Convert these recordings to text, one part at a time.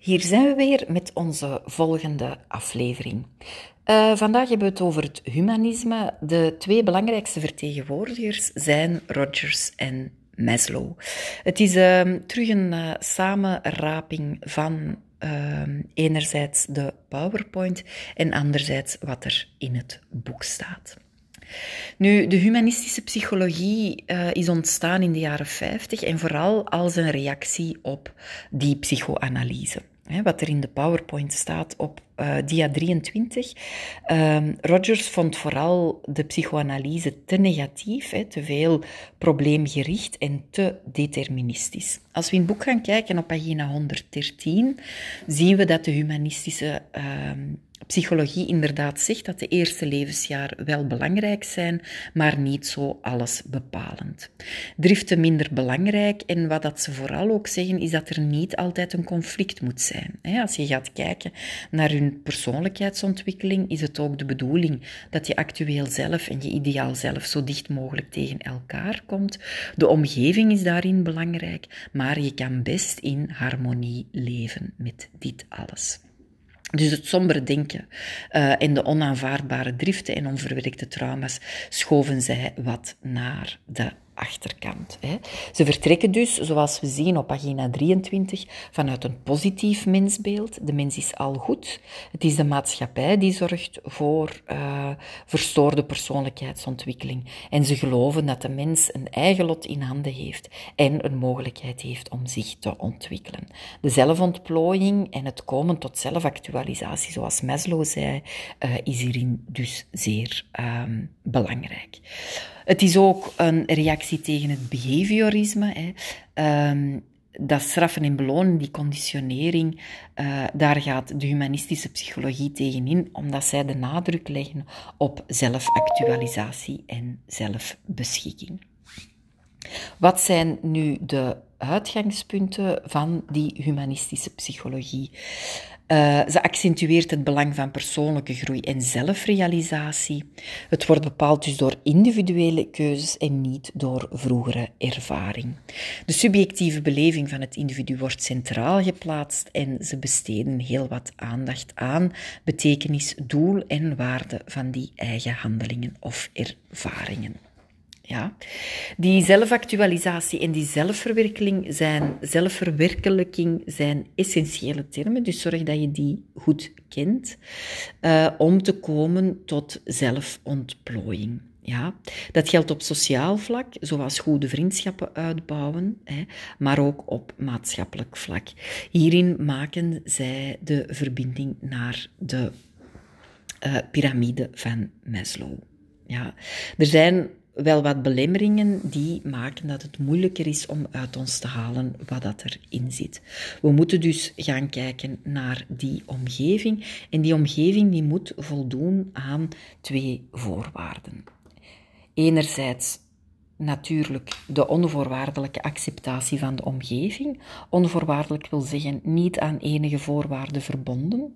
Hier zijn we weer met onze volgende aflevering. Uh, vandaag hebben we het over het humanisme. De twee belangrijkste vertegenwoordigers zijn Rogers en Maslow. Het is uh, terug een uh, samenraping van ehm, enerzijds de PowerPoint en anderzijds wat er in het boek staat. Nu, de humanistische psychologie uh, is ontstaan in de jaren 50 en vooral als een reactie op die psychoanalyse. Wat er in de PowerPoint staat op uh, dia 23. Um, Rogers vond vooral de psychoanalyse te negatief, te veel probleemgericht en te deterministisch. Als we in het boek gaan kijken op pagina 113, zien we dat de humanistische uh, psychologie inderdaad zegt dat de eerste levensjaar wel belangrijk zijn, maar niet zo alles bepalend. Driften minder belangrijk en wat dat ze vooral ook zeggen is dat er niet altijd een conflict moet zijn. Als je gaat kijken naar hun persoonlijkheidsontwikkeling, is het ook de bedoeling dat je actueel zelf en je ideaal zelf zo dicht mogelijk tegen elkaar komt. De omgeving is daarin belangrijk, maar je kan best in harmonie leven met dit alles. Dus het sombere denken uh, en de onaanvaardbare driften en onverwerkte trauma's schoven zij wat naar de achterkant. Hè. Ze vertrekken dus, zoals we zien op pagina 23, vanuit een positief mensbeeld. De mens is al goed. Het is de maatschappij die zorgt voor uh, verstoorde persoonlijkheidsontwikkeling. En ze geloven dat de mens een eigen lot in handen heeft en een mogelijkheid heeft om zich te ontwikkelen. De zelfontplooiing en het komen tot zelfactualisatie, zoals Maslow zei, uh, is hierin dus zeer um, belangrijk. Het is ook een reactie tegen het behaviorisme. Hè. Um, dat straffen en belonen, die conditionering, uh, daar gaat de humanistische psychologie tegenin, omdat zij de nadruk leggen op zelfactualisatie en zelfbeschikking. Wat zijn nu de uitgangspunten van die humanistische psychologie? Uh, ze accentueert het belang van persoonlijke groei en zelfrealisatie. Het wordt bepaald dus door individuele keuzes en niet door vroegere ervaring. De subjectieve beleving van het individu wordt centraal geplaatst en ze besteden heel wat aandacht aan betekenis, doel en waarde van die eigen handelingen of ervaringen. Ja. Die zelfactualisatie en die zelfverwerkeling zijn, zelfverwerkelijking zijn essentiële termen, dus zorg dat je die goed kent uh, om te komen tot zelfontplooiing. Ja, dat geldt op sociaal vlak, zoals goede vriendschappen uitbouwen, hè, maar ook op maatschappelijk vlak. Hierin maken zij de verbinding naar de uh, piramide van Maslow. Ja, er zijn wel wat belemmeringen die maken dat het moeilijker is om uit ons te halen wat dat erin zit. We moeten dus gaan kijken naar die omgeving en die omgeving die moet voldoen aan twee voorwaarden. Enerzijds natuurlijk de onvoorwaardelijke acceptatie van de omgeving. Onvoorwaardelijk wil zeggen niet aan enige voorwaarden verbonden.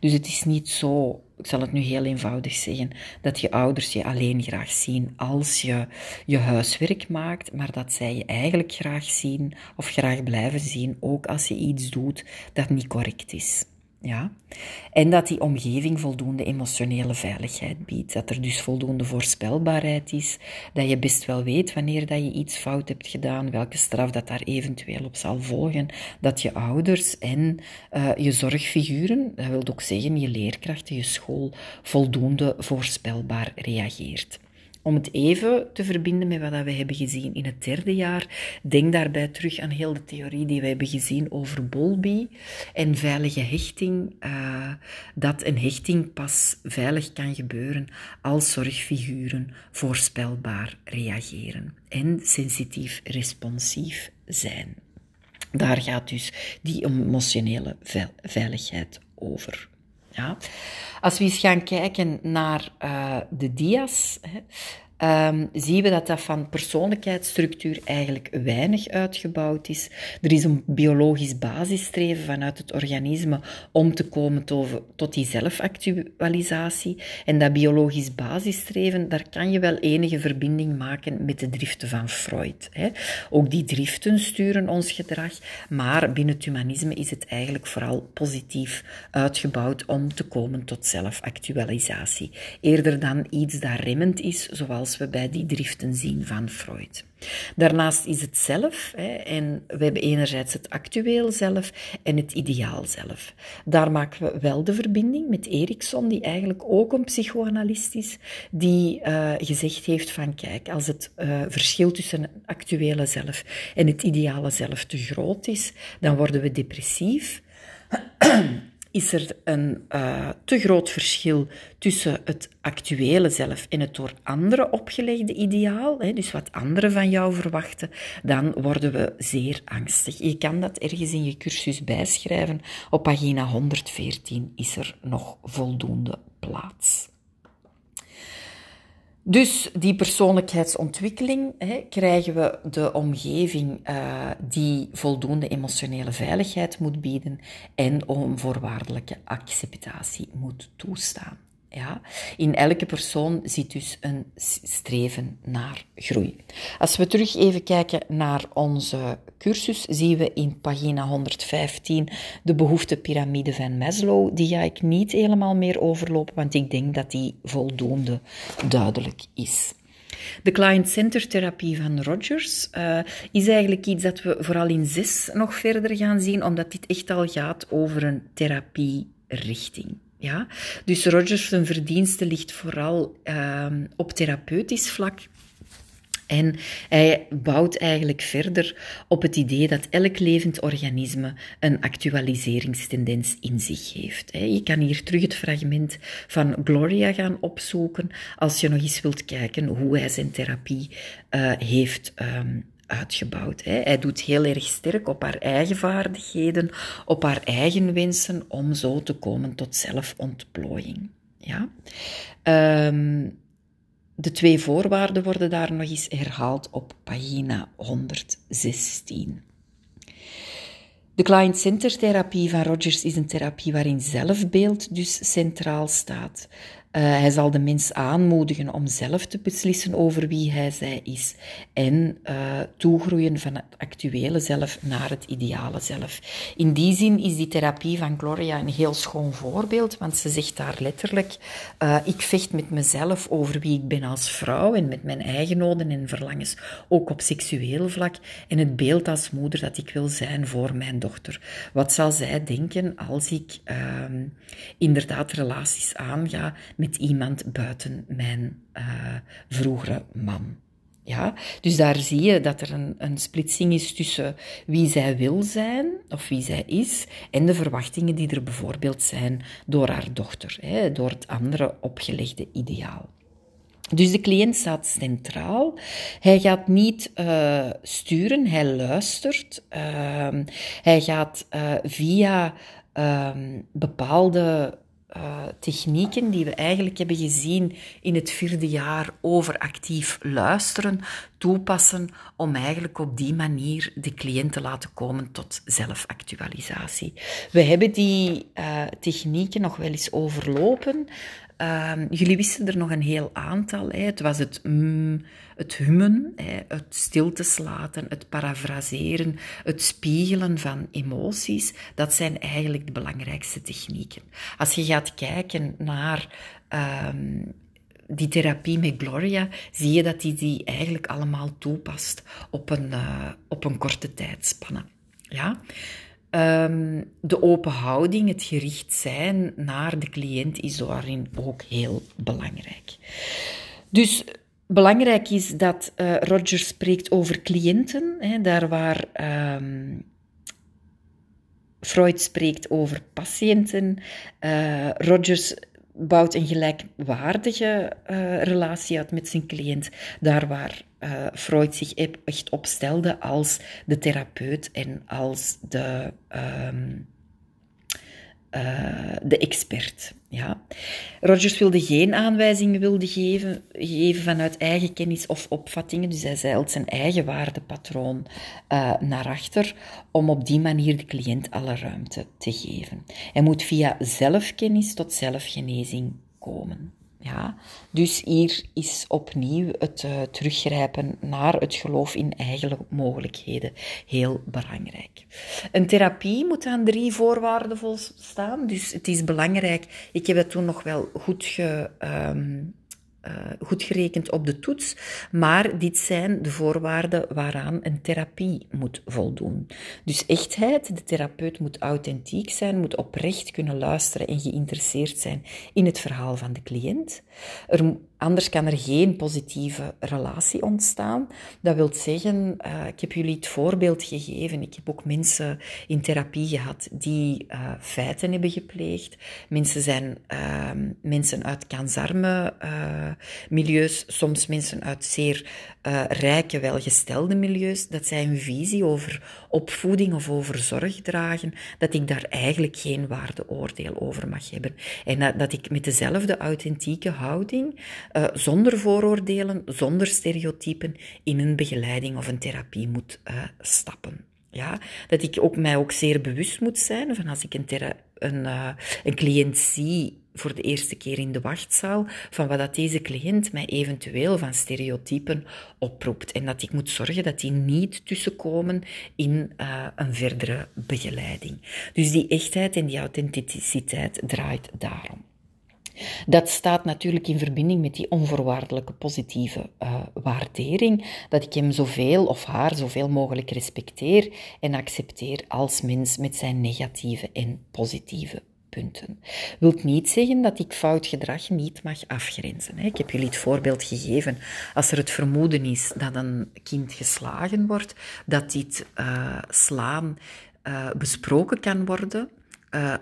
Dus het is niet zo, ik zal het nu heel eenvoudig zeggen, dat je ouders je alleen graag zien als je je huiswerk maakt, maar dat zij je eigenlijk graag zien of graag blijven zien, ook als je iets doet dat niet correct is. Ja? En dat die omgeving voldoende emotionele veiligheid biedt. Dat er dus voldoende voorspelbaarheid is. Dat je best wel weet wanneer dat je iets fout hebt gedaan, welke straf dat daar eventueel op zal volgen. Dat je ouders en uh, je zorgfiguren, dat wil ook zeggen je leerkrachten, je school, voldoende voorspelbaar reageert. Om het even te verbinden met wat we hebben gezien in het derde jaar, denk daarbij terug aan heel de theorie die we hebben gezien over Bowlby en veilige hechting. Uh, dat een hechting pas veilig kan gebeuren als zorgfiguren voorspelbaar reageren en sensitief responsief zijn. Daar gaat dus die emotionele veiligheid over. Ja. Als we eens gaan kijken naar uh, de dia's, hè, um, zien we dat dat van persoonlijkheidsstructuur eigenlijk weinig uitgebouwd is. Er is een biologisch basisstreven vanuit het organisme om te komen tot, tot die zelfactualisatie. En dat biologisch basisstreven, daar kan je wel enige verbinding maken met de driften van Freud. Hè. Ook die driften sturen ons gedrag, maar binnen het humanisme is het eigenlijk vooral positief uitgebouwd om te komen tot zelfactualisatie. Eerder dan iets dat remmend is, zoals we bij die driften zien van Freud. Daarnaast is het zelf, hè, en we hebben enerzijds het actueel zelf en het ideaal zelf. Daar maken we wel de verbinding met Erikson, die eigenlijk ook een psychoanalist is, die uh, gezegd heeft van kijk, als het uh, verschil tussen het actuele zelf en het ideale zelf te groot is, dan worden we depressief is er een uh, te groot verschil tussen het actuele zelf en het door anderen opgelegde ideaal, hè, dus wat anderen van jou verwachten, dan worden we zeer angstig. Je kan dat ergens in je cursus bijschrijven. Op pagina 114 is er nog voldoende plaats. Dus die persoonlijkheidsontwikkeling hè, krijgen we de omgeving uh, die voldoende emotionele veiligheid moet bieden en onvoorwaardelijke acceptatie moet toestaan. Ja? In elke persoon zit dus een streven naar groei. Als we terug even kijken naar onze cursus, zien we in pagina 115 de behoeftepyramide van Maslow. Die ga ik niet helemaal meer overlopen, want ik denk dat die voldoende duidelijk is. De client-center therapie van Rogers uh, is eigenlijk iets dat we vooral in zes nog verder gaan zien, omdat dit echt al gaat over een therapierichting. Ja? Dus Rogers' verdienste ligt vooral uh, op therapeutisch vlak. En hij bouwt eigenlijk verder op het idee dat elk levend organisme een actualiseringstendens in zich heeft. Je kan hier terug het fragment van Gloria gaan opzoeken als je nog eens wilt kijken hoe hij zijn therapie uh, heeft um, uitgebouwd. Hè. Hij doet heel erg sterk op haar eigen vaardigheden, op haar eigen wensen, om zo te komen tot zelfontplooiing. Ja? Um, de twee voorwaarden worden daar nog eens herhaald op pagina 116. De client-center therapie van Rogers is een therapie waarin zelfbeeld dus centraal staat. Uh, hij zal de mens aanmoedigen om zelf te beslissen over wie hij zij is en uh, toegroeien van het actuele zelf naar het ideale zelf. In die zin is die therapie van Gloria een heel schoon voorbeeld, want ze zegt daar letterlijk: uh, ik vecht met mezelf over wie ik ben als vrouw en met mijn eigen noden en verlangens, ook op seksueel vlak, en het beeld als moeder dat ik wil zijn voor mijn dochter. Wat zal zij denken als ik ehm, inderdaad relaties aanga? Met iemand buiten mijn uh, vroegere man. Ja, dus daar zie je dat er een, een splitsing is tussen wie zij wil zijn, of wie zij is, en de verwachtingen die er bijvoorbeeld zijn door haar dochter, hè, door het andere opgelegde ideaal. Dus de cliënt staat centraal. Hij gaat niet uh, sturen, hij luistert. Uh, hij gaat uh, via ehm, bepaalde uh, technieken die we eigenlijk hebben gezien in het vierde jaar over actief luisteren, toepassen om eigenlijk op die manier de cliënt te laten komen tot zelfactualisatie. We hebben die uh, technieken nog wel eens overlopen. Uh, jullie wisten er nog een heel aantal. Hè. Het was het mm, het hummen, het stiltes laten, het parafraseren, het spiegelen van emoties, dat zijn eigenlijk de belangrijkste technieken. Als je gaat kijken naar um, die therapie met Gloria, zie je dat die die eigenlijk allemaal toepast op een, uh, op een korte tijdspanne. Ja? Um, de open houding, het gericht zijn naar de cliënt is daarin ook heel belangrijk. Dus Belangrijk is dat uh, Roger spreekt over cliënten, hè, daar waar um, Freud spreekt over patiënten. Uh, Rogers bouwt een gelijkwaardige uh, relatie uit met zijn cliënt, daar waar uh, Freud zich echt opstelde als de therapeut en als de um, de expert. Ja. Rogers wilde geen aanwijzingen wilde geven, geven vanuit eigen kennis of opvattingen, dus hij zeilt zijn eigen waardepatroon uh, naar achter om op die manier de cliënt alle ruimte te geven. Hij moet via zelfkennis tot zelfgenezing komen. Ja, dus hier is opnieuw het uh, teruggrijpen naar het geloof in eigen mogelijkheden heel belangrijk. Een therapie moet aan drie voorwaarden volstaan. Dus het is belangrijk. Ik heb het toen nog wel goed ge, uh, goed gerekend op de toets, maar dit zijn de voorwaarden waaraan een therapie moet voldoen. Dus echtheid, de therapeut moet authentiek zijn, moet oprecht kunnen luisteren en geïnteresseerd zijn in het verhaal van de cliënt. Er Anders kan er geen positieve relatie ontstaan. Dat wil zeggen, uh, ik heb jullie het voorbeeld gegeven. Ik heb ook mensen in therapie gehad die uh, feiten hebben gepleegd. Mensen zijn uh, mensen uit kansarme eh, milieus, soms mensen uit zeer rijke, welgestelde milieus. Dat zij een visie over opvoeding of over zorg dragen, dat ik daar eigenlijk geen waardeoordeel over mag hebben. En dat ik met dezelfde authentieke houding uh, zonder vooroordelen, zonder stereotypen in een begeleiding of een therapie moet uh, stappen. Ja, dat ik ook, mij ook zeer bewust moet zijn van als ik een, een, uh, een cliënt zie voor de eerste keer in de wachtzaal, van wat dat deze cliënt mij eventueel van stereotypen oproept. En dat ik moet zorgen dat die niet tussenkomen in een verdere begeleiding. Dus die echtheid en die authenticiteit draait daarom. Dat staat natuurlijk in verbinding met die onvoorwaardelijke positieve uh, waardering, dat ik hem zoveel of haar zoveel mogelijk respecteer en accepteer als mens met zijn negatieve en positieve punten. Wilt niet zeggen dat ik fout gedrag niet mag afgrenzen. Ik heb jullie het voorbeeld gegeven. Als er het vermoeden is dat een kind geslagen wordt, dat dit uh, slaan uh, besproken kan worden,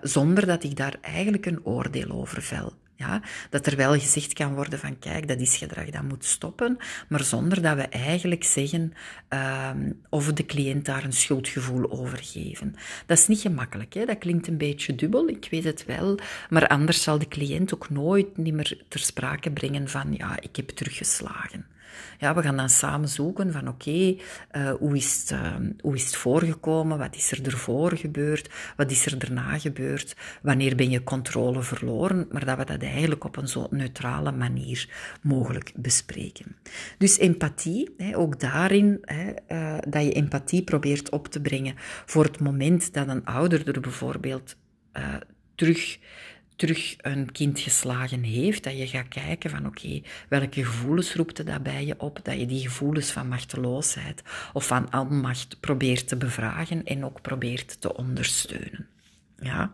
zonder dat ik daar eigenlijk een oordeel over vel. Ja, dat er wel gezegd kan worden van kijk, dat is gedrag, dat moet stoppen, maar zonder dat we eigenlijk zeggen um, of de cliënt daar een schuldgevoel over geven. Dat is niet gemakkelijk, hè? dat klinkt een beetje dubbel, ik weet het wel, maar anders zal de cliënt ook nooit niet meer ter sprake brengen van ja, ik heb teruggeslagen. Ja, we gaan dan samen zoeken van oké, uh, hoe, is het, uh, hoe is het voorgekomen? Wat is er ervoor gebeurd? Wat is er daarna gebeurd? Wanneer ben je controle verloren? Maar dat we dat eigenlijk op een zo neutrale manier mogelijk bespreken. Dus empathie, hè, ook daarin, hè, uh, dat je empathie probeert op te brengen voor het moment dat een ouder er bijvoorbeeld terug terug een kind geslagen heeft, dat je gaat kijken van oké, welke gevoelens roept het dat bij je op, dat je die gevoelens van machteloosheid of van aanmacht probeert te bevragen en ook probeert te ondersteunen. Ja.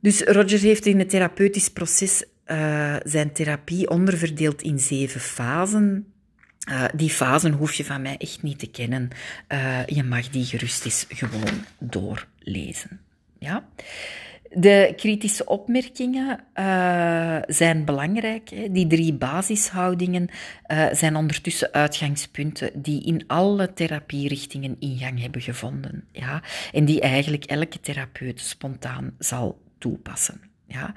Dus Roger heeft in het therapeutisch proces uh, zijn therapie onderverdeeld in zeven fasen. Uh, die fasen hoef je van mij echt niet te kennen. Uh, je mag die gerust eens gewoon doorlezen. Ja? De kritische opmerkingen uh, zijn belangrijk. Hè. Die drie basishoudingen uh, zijn ondertussen uitgangspunten die in alle therapierichtingen ingang hebben gevonden. Ja? En die eigenlijk elke therapeut spontaan zal toepassen. Ja?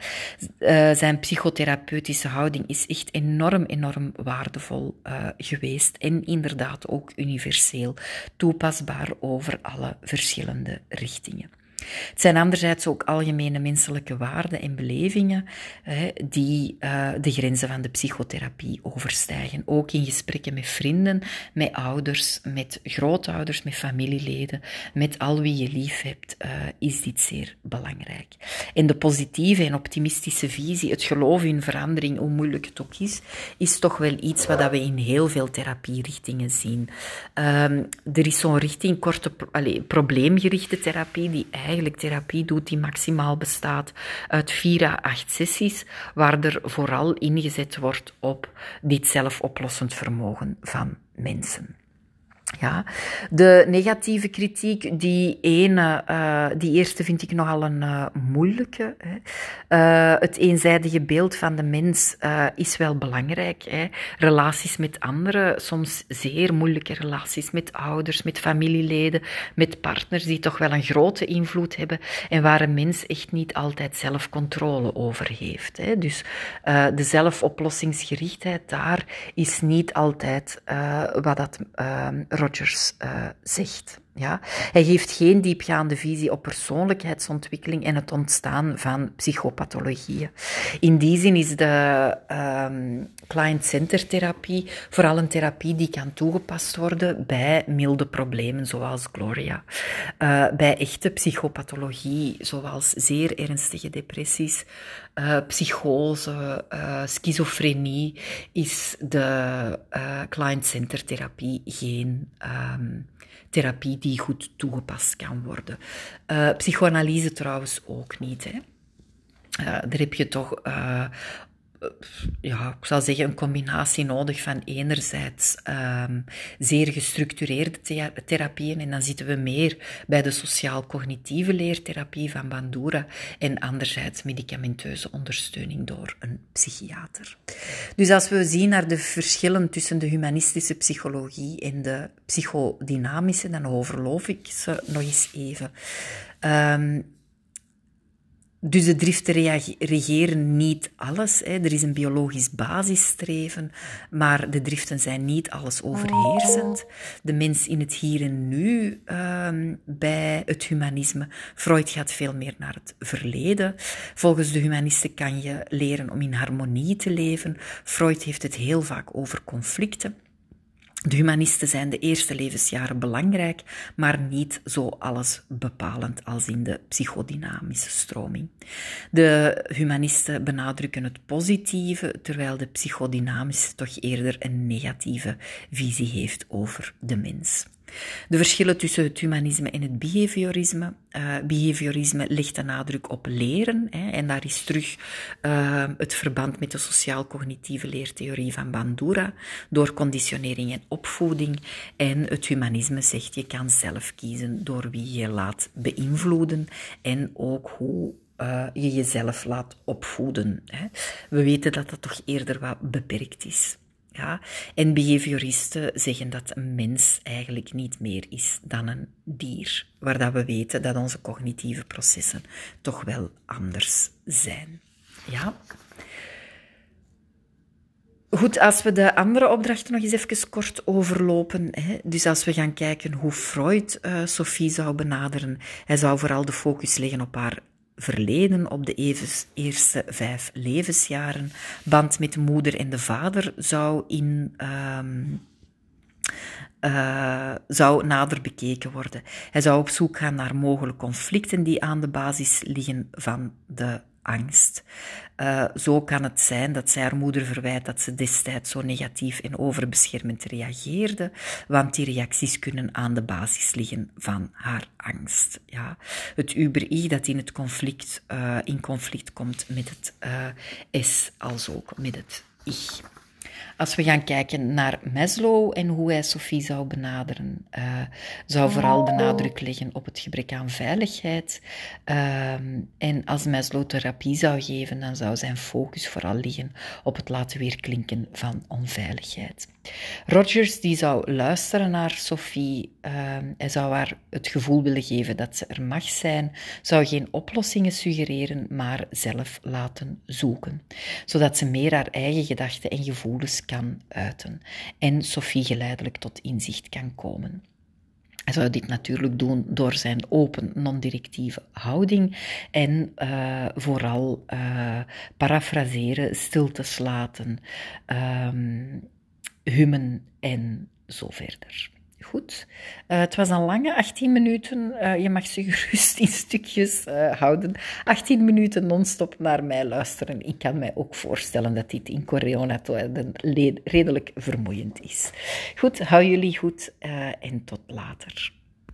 Uh, zijn psychotherapeutische houding is echt enorm, enorm waardevol geweest en inderdaad ook universeel toepasbaar over alle verschillende richtingen. Het zijn anderzijds ook algemene menselijke waarden en belevingen hè, die uh, de grenzen van de psychotherapie overstijgen. Ook in gesprekken met vrienden, met ouders, met grootouders, met familieleden, met al wie je lief hebt, uh, is dit zeer belangrijk. En de positieve en optimistische visie, het geloof in verandering, hoe moeilijk het ook is, is toch wel iets wat we in heel veel therapierichtingen zien. Um, er is zo'n richting, korte, allez, probleemgerichte therapie, die eigenlijk eigenlijk therapie doet die maximaal bestaat uit vier à acht sessies, waar er vooral ingezet wordt op dit zelfoplossend vermogen van mensen. Ja, de negatieve kritiek, die ene, uh, die eerste vind ik nogal een uh, moeilijke. Hè. Uh, het eenzijdige beeld van de mens is wel belangrijk. Hè. Relaties met anderen, soms zeer moeilijke relaties met ouders, met familieleden, met partners die toch wel een grote invloed hebben en waar een mens echt niet altijd zelf controle over heeft. Hè. Dus de zelfoplossingsgerichtheid daar is niet altijd wat dat Rogers uh, zegt. Ja? Hij geeft geen diepgaande visie op persoonlijkheidsontwikkeling en het ontstaan van psychopathologieën. In die zin is de um, client-center therapie vooral een therapie die kan toegepast worden bij milde problemen zoals Gloria. Uh, bij echte psychopathologie zoals zeer ernstige depressies, uh, psychose, uh, schizofrenie is de client-center therapie geen um, therapie die goed toegepast kan worden. Uh, psychoanalyse trouwens ook niet. Hè. Uh, daar heb je toch uh, ja, ik zal zeggen, een combinatie nodig van enerzijds um, zeer gestructureerde therapieën, en dan zitten we meer bij de sociaal-cognitieve leertherapie van Bandura, en anderzijds medicamenteuze ondersteuning door een psychiater. Dus als we zien naar de verschillen tussen de humanistische psychologie en de psychodynamische, dan overloof ik ze nog eens even. Um, dus de driften regeren niet alles. Hè. Er is een biologisch basisstreven, maar de driften zijn niet alles overheersend. De mens in het hier en nu um, bij het humanisme. Freud gaat veel meer naar het verleden. Volgens de humanisten kan je leren om in harmonie te leven. Freud heeft het heel vaak over conflicten. De humanisten zijn de eerste levensjaren belangrijk, maar niet zo alles bepalend als in de psychodynamische stroming. De humanisten benadrukken het positieve, terwijl de psychodynamische toch eerder een negatieve visie heeft over de mens. De verschillen tussen het humanisme en het behaviorisme. Uh, behaviorisme legt de nadruk op leren. Hè, en daar is terug uh, het verband met de sociaal-cognitieve leertheorie van Bandura, door conditionering en opvoeding. En het humanisme zegt je kan zelf kiezen door wie je laat beïnvloeden en ook hoe uh, je jezelf laat opvoeden. Hè. We weten dat dat toch eerder wat beperkt is. Ja? En behavioristen zeggen dat een mens eigenlijk niet meer is dan een dier, waar dat we weten dat onze cognitieve processen toch wel anders zijn. Ja? Goed, als we de andere opdrachten nog eens even kort overlopen. Hè. Dus als we gaan kijken hoe Freud uh, Sophie zou benaderen, hij zou vooral de focus leggen op haar verleden op de eerste vijf levensjaren. Band met de moeder en de vader zou in. Um, uh, zou nader bekeken worden. Hij zou op zoek gaan naar mogelijke conflicten die aan de basis liggen van de angst. Uh, zo kan het zijn dat zij haar moeder verwijt dat ze destijds zo negatief en overbeschermend reageerde, want die reacties kunnen aan de basis liggen van haar angst. Ja. Het uber-i dat in, het conflict, uh, in conflict komt met het uh, S als ook met het ich. Als we gaan kijken naar Maslow en hoe hij Sophie zou benaderen, uh, zou vooral de nadruk leggen op het gebrek aan veiligheid. Uh, en als Maslow therapie zou geven, dan zou zijn focus vooral liggen op het laten weerklinken van onveiligheid. Rogers die zou luisteren naar Sophie, uh, hij zou haar het gevoel willen geven dat ze er mag zijn, zou geen oplossingen suggereren, maar zelf laten zoeken, zodat ze meer haar eigen gedachten en gevoelens kan uiten en Sophie geleidelijk tot inzicht kan komen. Hij zou dit natuurlijk doen door zijn open, non-directieve houding en uh, vooral uh, parafraseren, stiltes laten, um, hummen en zo verder. Goed. Uh, het was een lange 18 minuten. Uh, je mag ze gerust in stukjes uh, houden. 18 minuten non-stop naar mij luisteren. Ik kan mij ook voorstellen dat dit in Corona redelijk vermoeiend is. Goed, hou jullie goed en tot later.